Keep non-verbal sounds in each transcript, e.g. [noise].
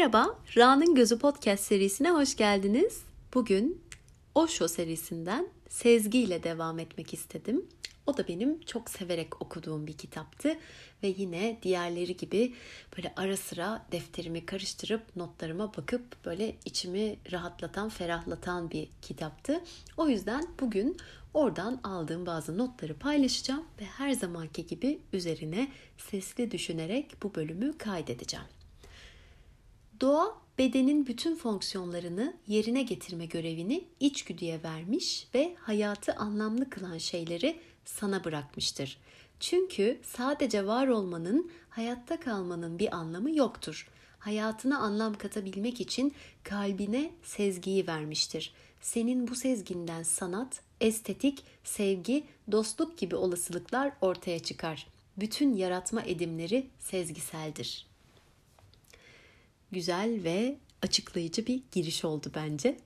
Merhaba, Ra'nın Gözü Podcast serisine hoş geldiniz. Bugün Osho serisinden Sezgi ile devam etmek istedim. O da benim çok severek okuduğum bir kitaptı ve yine diğerleri gibi böyle ara sıra defterimi karıştırıp notlarıma bakıp böyle içimi rahatlatan, ferahlatan bir kitaptı. O yüzden bugün oradan aldığım bazı notları paylaşacağım ve her zamanki gibi üzerine sesli düşünerek bu bölümü kaydedeceğim. Doğa bedenin bütün fonksiyonlarını yerine getirme görevini içgüdüye vermiş ve hayatı anlamlı kılan şeyleri sana bırakmıştır. Çünkü sadece var olmanın, hayatta kalmanın bir anlamı yoktur. Hayatına anlam katabilmek için kalbine sezgiyi vermiştir. Senin bu sezginden sanat, estetik, sevgi, dostluk gibi olasılıklar ortaya çıkar. Bütün yaratma edimleri sezgiseldir. Güzel ve açıklayıcı bir giriş oldu bence.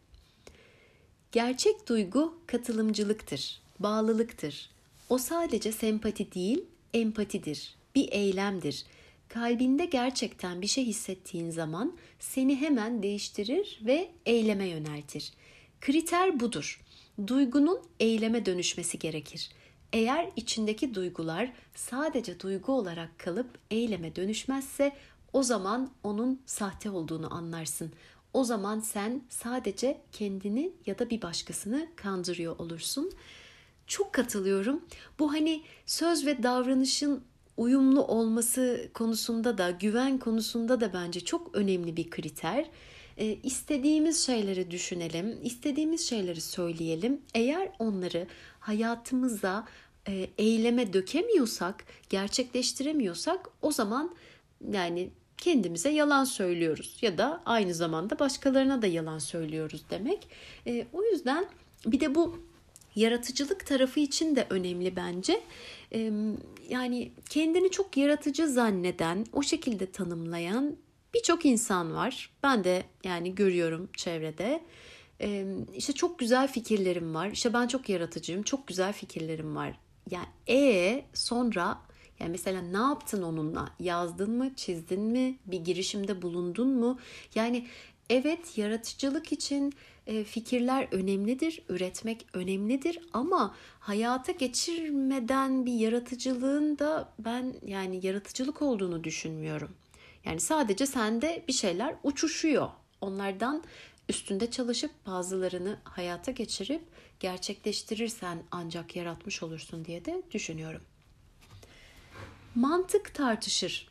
Gerçek duygu katılımcılıktır, bağlılıktır. O sadece sempati değil, empatidir, bir eylemdir. Kalbinde gerçekten bir şey hissettiğin zaman seni hemen değiştirir ve eyleme yöneltir. Kriter budur. Duygunun eyleme dönüşmesi gerekir. Eğer içindeki duygular sadece duygu olarak kalıp eyleme dönüşmezse o zaman onun sahte olduğunu anlarsın. O zaman sen sadece kendini ya da bir başkasını kandırıyor olursun. Çok katılıyorum. Bu hani söz ve davranışın uyumlu olması konusunda da güven konusunda da bence çok önemli bir kriter. E, istediğimiz şeyleri düşünelim, istediğimiz şeyleri söyleyelim. Eğer onları hayatımıza e, eyleme dökemiyorsak, gerçekleştiremiyorsak o zaman yani kendimize yalan söylüyoruz ya da aynı zamanda başkalarına da yalan söylüyoruz demek. E, o yüzden bir de bu yaratıcılık tarafı için de önemli bence. E, yani kendini çok yaratıcı zanneden, o şekilde tanımlayan birçok insan var. Ben de yani görüyorum çevrede. E, işte çok güzel fikirlerim var. İşte ben çok yaratıcıyım, çok güzel fikirlerim var. Yani e sonra yani mesela ne yaptın onunla? Yazdın mı, çizdin mi, bir girişimde bulundun mu? Yani evet yaratıcılık için e, fikirler önemlidir, üretmek önemlidir ama hayata geçirmeden bir yaratıcılığın da ben yani yaratıcılık olduğunu düşünmüyorum. Yani sadece sende bir şeyler uçuşuyor. Onlardan üstünde çalışıp bazılarını hayata geçirip gerçekleştirirsen ancak yaratmış olursun diye de düşünüyorum. Mantık tartışır.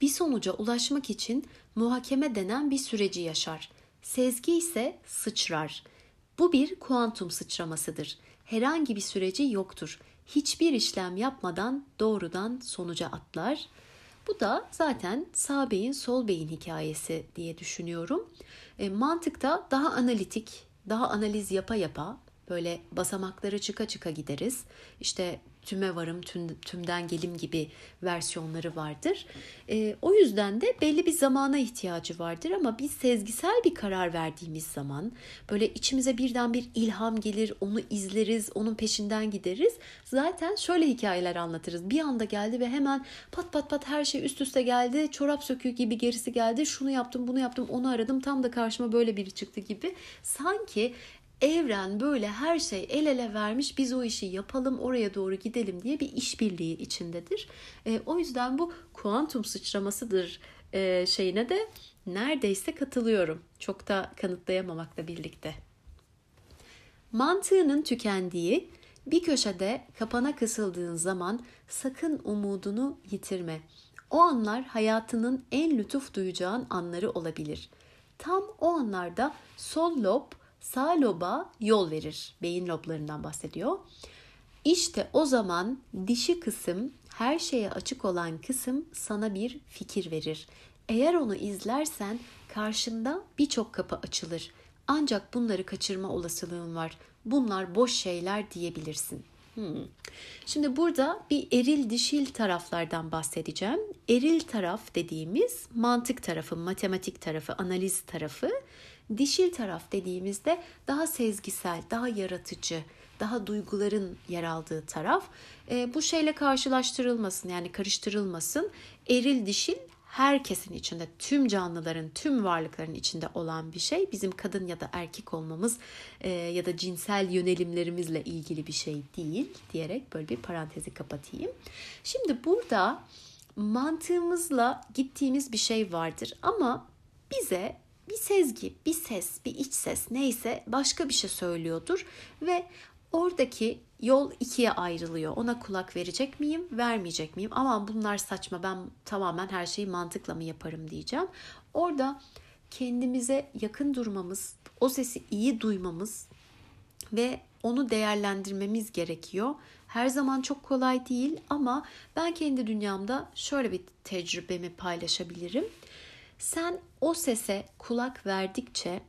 Bir sonuca ulaşmak için muhakeme denen bir süreci yaşar. Sezgi ise sıçrar. Bu bir kuantum sıçramasıdır. Herhangi bir süreci yoktur. Hiçbir işlem yapmadan doğrudan sonuca atlar. Bu da zaten sağ beyin sol beyin hikayesi diye düşünüyorum. E, mantıkta daha analitik, daha analiz yapa yapa böyle basamakları çıka çıka gideriz. İşte tüme varım, tüm, tümden gelim gibi versiyonları vardır. E, o yüzden de belli bir zamana ihtiyacı vardır ama biz sezgisel bir karar verdiğimiz zaman böyle içimize birden bir ilham gelir, onu izleriz, onun peşinden gideriz. Zaten şöyle hikayeler anlatırız. Bir anda geldi ve hemen pat pat pat her şey üst üste geldi. Çorap söküğü gibi gerisi geldi. Şunu yaptım, bunu yaptım, onu aradım. Tam da karşıma böyle biri çıktı gibi. Sanki evren böyle her şey el ele vermiş biz o işi yapalım oraya doğru gidelim diye bir işbirliği içindedir. E, o yüzden bu kuantum sıçramasıdır e, şeyine de neredeyse katılıyorum. Çok da kanıtlayamamakla birlikte. Mantığının tükendiği bir köşede kapana kısıldığın zaman sakın umudunu yitirme. O anlar hayatının en lütuf duyacağın anları olabilir. Tam o anlarda sol lob sağ loba yol verir. Beyin loblarından bahsediyor. İşte o zaman dişi kısım, her şeye açık olan kısım sana bir fikir verir. Eğer onu izlersen karşında birçok kapı açılır. Ancak bunları kaçırma olasılığın var. Bunlar boş şeyler diyebilirsin. Hmm. Şimdi burada bir eril dişil taraflardan bahsedeceğim. Eril taraf dediğimiz mantık tarafı, matematik tarafı, analiz tarafı. Dişil taraf dediğimizde daha sezgisel, daha yaratıcı, daha duyguların yer aldığı taraf. E, bu şeyle karşılaştırılmasın yani karıştırılmasın. Eril dişil herkesin içinde, tüm canlıların, tüm varlıkların içinde olan bir şey. Bizim kadın ya da erkek olmamız e, ya da cinsel yönelimlerimizle ilgili bir şey değil diyerek böyle bir parantezi kapatayım. Şimdi burada mantığımızla gittiğimiz bir şey vardır ama bize bir sezgi, bir ses, bir iç ses neyse başka bir şey söylüyordur ve oradaki yol ikiye ayrılıyor. Ona kulak verecek miyim, vermeyecek miyim? Aman bunlar saçma ben tamamen her şeyi mantıkla mı yaparım diyeceğim. Orada kendimize yakın durmamız, o sesi iyi duymamız ve onu değerlendirmemiz gerekiyor. Her zaman çok kolay değil ama ben kendi dünyamda şöyle bir tecrübemi paylaşabilirim. Sen o sese kulak verdikçe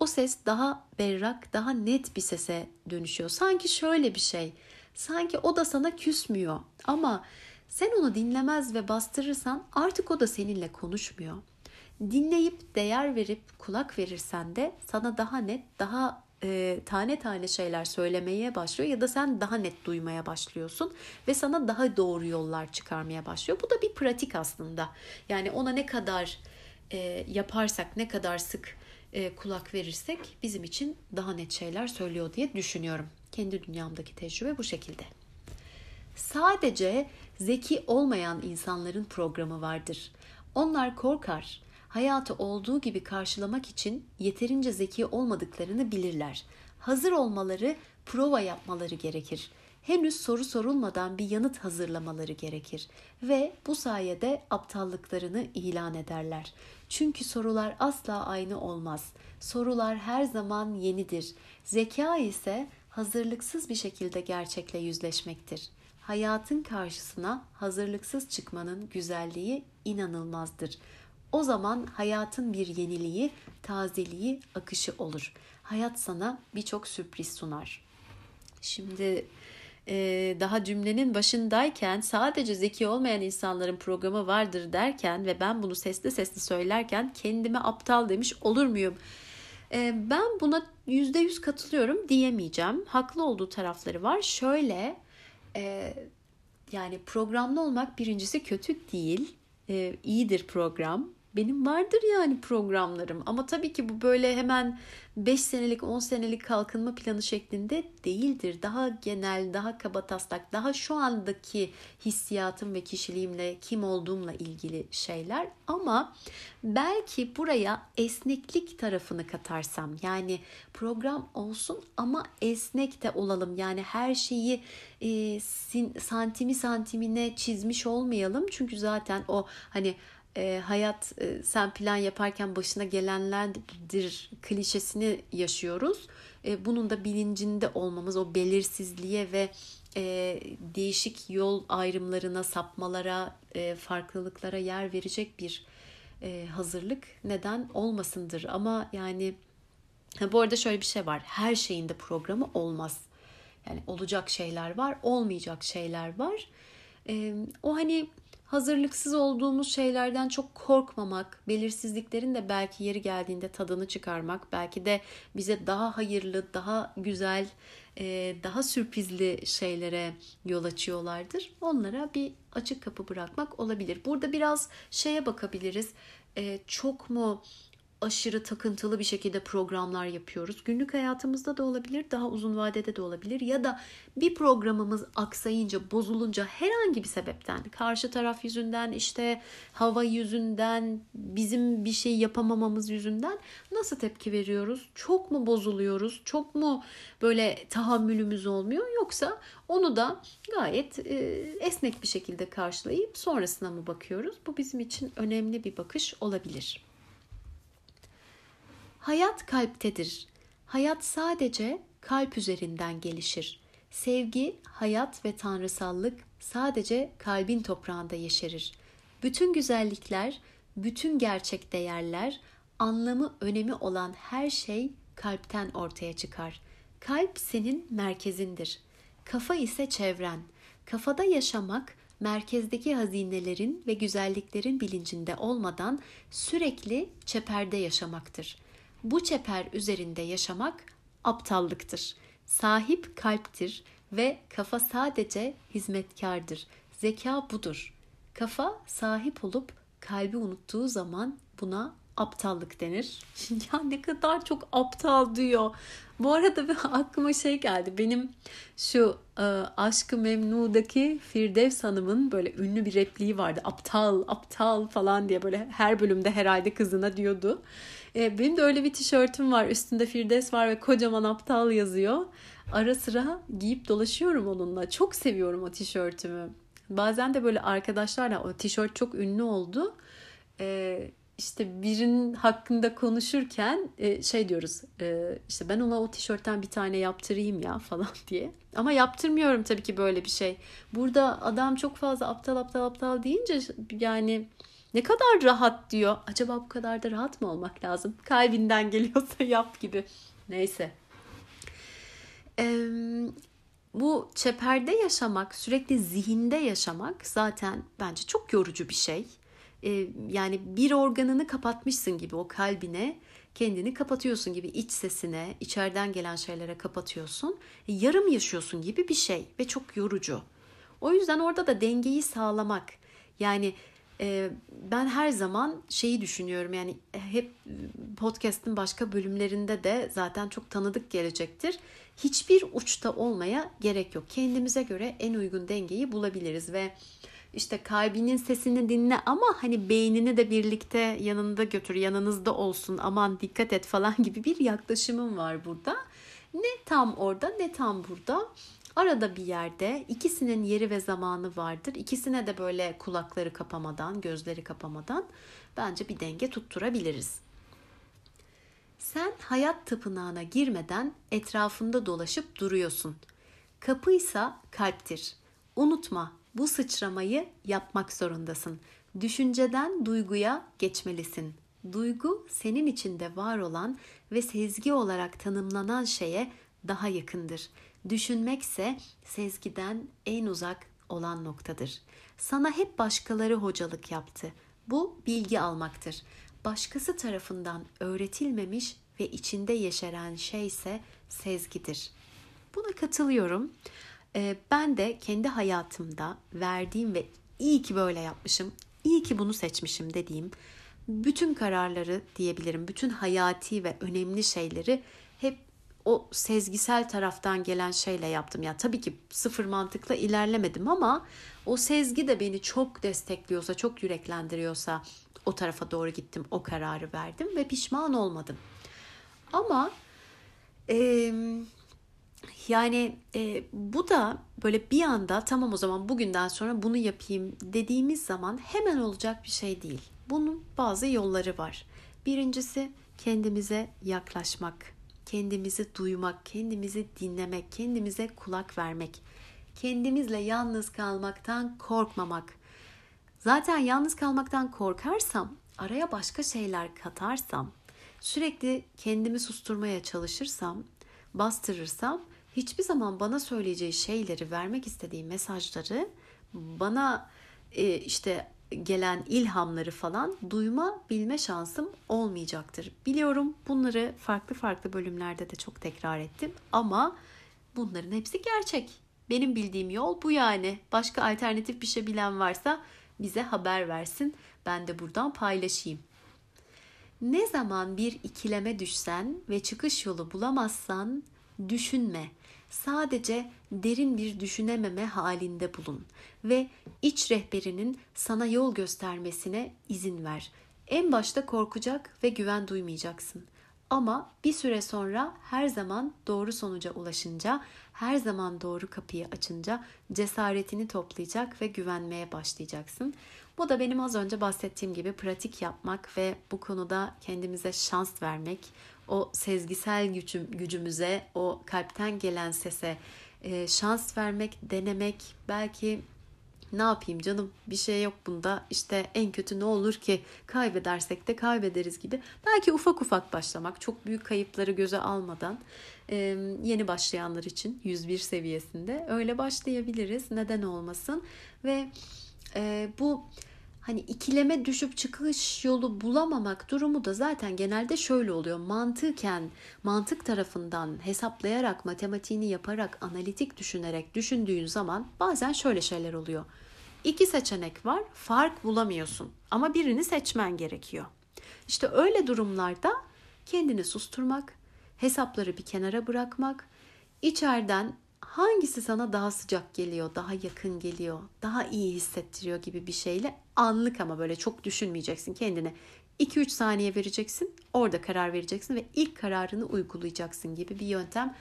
o ses daha berrak, daha net bir sese dönüşüyor. Sanki şöyle bir şey. Sanki o da sana küsmüyor ama sen onu dinlemez ve bastırırsan artık o da seninle konuşmuyor. Dinleyip değer verip kulak verirsen de sana daha net, daha e, tane tane şeyler söylemeye başlıyor ya da sen daha net duymaya başlıyorsun ve sana daha doğru yollar çıkarmaya başlıyor. Bu da bir pratik aslında. Yani ona ne kadar e, yaparsak, ne kadar sık e, kulak verirsek bizim için daha net şeyler söylüyor diye düşünüyorum. Kendi dünyamdaki tecrübe bu şekilde. Sadece zeki olmayan insanların programı vardır. Onlar korkar. Hayatı olduğu gibi karşılamak için yeterince zeki olmadıklarını bilirler. Hazır olmaları, prova yapmaları gerekir henüz soru sorulmadan bir yanıt hazırlamaları gerekir ve bu sayede aptallıklarını ilan ederler. Çünkü sorular asla aynı olmaz. Sorular her zaman yenidir. Zeka ise hazırlıksız bir şekilde gerçekle yüzleşmektir. Hayatın karşısına hazırlıksız çıkmanın güzelliği inanılmazdır. O zaman hayatın bir yeniliği, tazeliği, akışı olur. Hayat sana birçok sürpriz sunar. Şimdi daha cümlenin başındayken sadece zeki olmayan insanların programı vardır derken ve ben bunu sesli sesli söylerken kendime aptal demiş olur muyum? E, ben buna yüzde yüz katılıyorum diyemeyeceğim. Haklı olduğu tarafları var. Şöyle e, yani programlı olmak birincisi kötü değil. E, iyidir program benim vardır yani programlarım ama tabii ki bu böyle hemen 5 senelik 10 senelik kalkınma planı şeklinde değildir. Daha genel, daha kabataslak, daha şu andaki hissiyatım ve kişiliğimle kim olduğumla ilgili şeyler ama belki buraya esneklik tarafını katarsam yani program olsun ama esnek de olalım. Yani her şeyi e, santimi santimine çizmiş olmayalım. Çünkü zaten o hani e, hayat e, sen plan yaparken başına gelenlerdir klişesini yaşıyoruz. E, bunun da bilincinde olmamız o belirsizliğe ve e, değişik yol ayrımlarına, sapmalara, e, farklılıklara yer verecek bir e, hazırlık neden olmasındır. Ama yani ha, bu arada şöyle bir şey var. Her şeyin de programı olmaz. Yani olacak şeyler var, olmayacak şeyler var. E, o hani hazırlıksız olduğumuz şeylerden çok korkmamak, belirsizliklerin de belki yeri geldiğinde tadını çıkarmak, belki de bize daha hayırlı, daha güzel, e, daha sürprizli şeylere yol açıyorlardır. Onlara bir açık kapı bırakmak olabilir. Burada biraz şeye bakabiliriz. E, çok mu aşırı takıntılı bir şekilde programlar yapıyoruz. Günlük hayatımızda da olabilir, daha uzun vadede de olabilir ya da bir programımız aksayınca, bozulunca herhangi bir sebepten, karşı taraf yüzünden, işte hava yüzünden, bizim bir şey yapamamamız yüzünden nasıl tepki veriyoruz? Çok mu bozuluyoruz? Çok mu böyle tahammülümüz olmuyor? Yoksa onu da gayet e, esnek bir şekilde karşılayıp sonrasına mı bakıyoruz? Bu bizim için önemli bir bakış olabilir. Hayat kalptedir. Hayat sadece kalp üzerinden gelişir. Sevgi, hayat ve tanrısallık sadece kalbin toprağında yeşerir. Bütün güzellikler, bütün gerçek değerler, anlamı, önemi olan her şey kalpten ortaya çıkar. Kalp senin merkezindir. Kafa ise çevren. Kafada yaşamak merkezdeki hazinelerin ve güzelliklerin bilincinde olmadan sürekli çeperde yaşamaktır.'' Bu çeper üzerinde yaşamak aptallıktır. Sahip kalptir ve kafa sadece hizmetkardır. Zeka budur. Kafa sahip olup kalbi unuttuğu zaman buna aptallık denir. [laughs] ya ne kadar çok aptal diyor. Bu arada bir aklıma şey geldi. Benim şu e, Aşkı Memnu'daki Firdevs Hanım'ın böyle ünlü bir repliği vardı. Aptal, aptal falan diye böyle her bölümde herhalde kızına diyordu. E, benim de öyle bir tişörtüm var. Üstünde Firdevs var ve kocaman aptal yazıyor. Ara sıra giyip dolaşıyorum onunla. Çok seviyorum o tişörtümü. Bazen de böyle arkadaşlarla o tişört çok ünlü oldu. Ee, işte birinin hakkında konuşurken e, şey diyoruz e, işte ben ona o tişörtten bir tane yaptırayım ya [laughs] falan diye. Ama yaptırmıyorum tabii ki böyle bir şey. Burada adam çok fazla aptal aptal aptal deyince yani ne kadar rahat diyor. Acaba bu kadar da rahat mı olmak lazım? Kalbinden geliyorsa [laughs] yap gibi. Neyse. Ee, bu çeperde yaşamak, sürekli zihinde yaşamak zaten bence çok yorucu bir şey. Ee, yani bir organını kapatmışsın gibi o kalbine kendini kapatıyorsun gibi iç sesine, içeriden gelen şeylere kapatıyorsun. E, yarım yaşıyorsun gibi bir şey ve çok yorucu. O yüzden orada da dengeyi sağlamak. Yani ben her zaman şeyi düşünüyorum yani hep podcast'ın başka bölümlerinde de zaten çok tanıdık gelecektir. Hiçbir uçta olmaya gerek yok. Kendimize göre en uygun dengeyi bulabiliriz ve işte kalbinin sesini dinle ama hani beynini de birlikte yanında götür, yanınızda olsun, aman dikkat et falan [laughs] gibi bir yaklaşımım var burada. Ne tam orada ne tam burada. Arada bir yerde ikisinin yeri ve zamanı vardır. İkisine de böyle kulakları kapamadan, gözleri kapamadan bence bir denge tutturabiliriz. Sen hayat tapınağına girmeden etrafında dolaşıp duruyorsun. Kapıysa kalptir. Unutma bu sıçramayı yapmak zorundasın. Düşünceden duyguya geçmelisin. Duygu senin içinde var olan ve sezgi olarak tanımlanan şeye daha yakındır. Düşünmekse sezgiden en uzak olan noktadır. Sana hep başkaları hocalık yaptı. Bu bilgi almaktır. Başkası tarafından öğretilmemiş ve içinde yeşeren şey ise sezgidir. Buna katılıyorum. Ee, ben de kendi hayatımda verdiğim ve iyi ki böyle yapmışım, iyi ki bunu seçmişim dediğim bütün kararları diyebilirim, bütün hayati ve önemli şeyleri o sezgisel taraftan gelen şeyle yaptım. Ya tabii ki sıfır mantıkla ilerlemedim ama o sezgi de beni çok destekliyorsa, çok yüreklendiriyorsa o tarafa doğru gittim, o kararı verdim ve pişman olmadım. Ama e, yani e, bu da böyle bir anda tamam o zaman bugünden sonra bunu yapayım dediğimiz zaman hemen olacak bir şey değil. Bunun bazı yolları var. Birincisi kendimize yaklaşmak, kendimizi duymak, kendimizi dinlemek, kendimize kulak vermek, kendimizle yalnız kalmaktan korkmamak. Zaten yalnız kalmaktan korkarsam, araya başka şeyler katarsam, sürekli kendimi susturmaya çalışırsam, bastırırsam hiçbir zaman bana söyleyeceği şeyleri, vermek istediği mesajları bana e, işte gelen ilhamları falan duyma bilme şansım olmayacaktır. Biliyorum bunları farklı farklı bölümlerde de çok tekrar ettim ama bunların hepsi gerçek. Benim bildiğim yol bu yani. Başka alternatif bir şey bilen varsa bize haber versin. Ben de buradan paylaşayım. Ne zaman bir ikileme düşsen ve çıkış yolu bulamazsan düşünme. Sadece derin bir düşünememe halinde bulun ve iç rehberinin sana yol göstermesine izin ver. En başta korkacak ve güven duymayacaksın. Ama bir süre sonra her zaman doğru sonuca ulaşınca, her zaman doğru kapıyı açınca cesaretini toplayacak ve güvenmeye başlayacaksın. Bu da benim az önce bahsettiğim gibi pratik yapmak ve bu konuda kendimize şans vermek, o sezgisel gücüm, gücümüze, o kalpten gelen sese e, şans vermek, denemek, belki ne yapayım canım bir şey yok bunda işte en kötü ne olur ki kaybedersek de kaybederiz gibi. Belki ufak ufak başlamak çok büyük kayıpları göze almadan e, yeni başlayanlar için 101 seviyesinde öyle başlayabiliriz neden olmasın. Ve e, bu hani ikileme düşüp çıkış yolu bulamamak durumu da zaten genelde şöyle oluyor. Mantıken, mantık tarafından hesaplayarak, matematiğini yaparak, analitik düşünerek düşündüğün zaman bazen şöyle şeyler oluyor. İki seçenek var. Fark bulamıyorsun ama birini seçmen gerekiyor. İşte öyle durumlarda kendini susturmak, hesapları bir kenara bırakmak, içeriden hangisi sana daha sıcak geliyor, daha yakın geliyor, daha iyi hissettiriyor gibi bir şeyle anlık ama böyle çok düşünmeyeceksin kendine. 2-3 saniye vereceksin, orada karar vereceksin ve ilk kararını uygulayacaksın gibi bir yöntem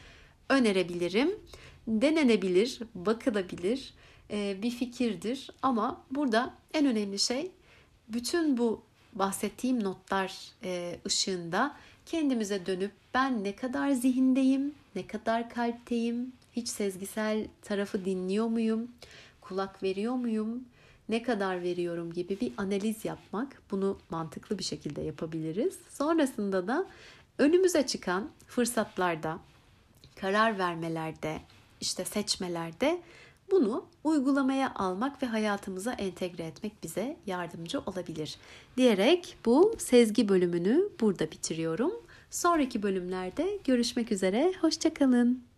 önerebilirim. Denenebilir, bakılabilir bir fikirdir ama burada en önemli şey bütün bu bahsettiğim notlar ışığında kendimize dönüp ben ne kadar zihindeyim, ne kadar kalpteyim, hiç sezgisel tarafı dinliyor muyum, kulak veriyor muyum, ne kadar veriyorum gibi bir analiz yapmak. Bunu mantıklı bir şekilde yapabiliriz. Sonrasında da önümüze çıkan fırsatlarda, karar vermelerde, işte seçmelerde bunu uygulamaya almak ve hayatımıza entegre etmek bize yardımcı olabilir. Diyerek bu sezgi bölümünü burada bitiriyorum. Sonraki bölümlerde görüşmek üzere. Hoşçakalın.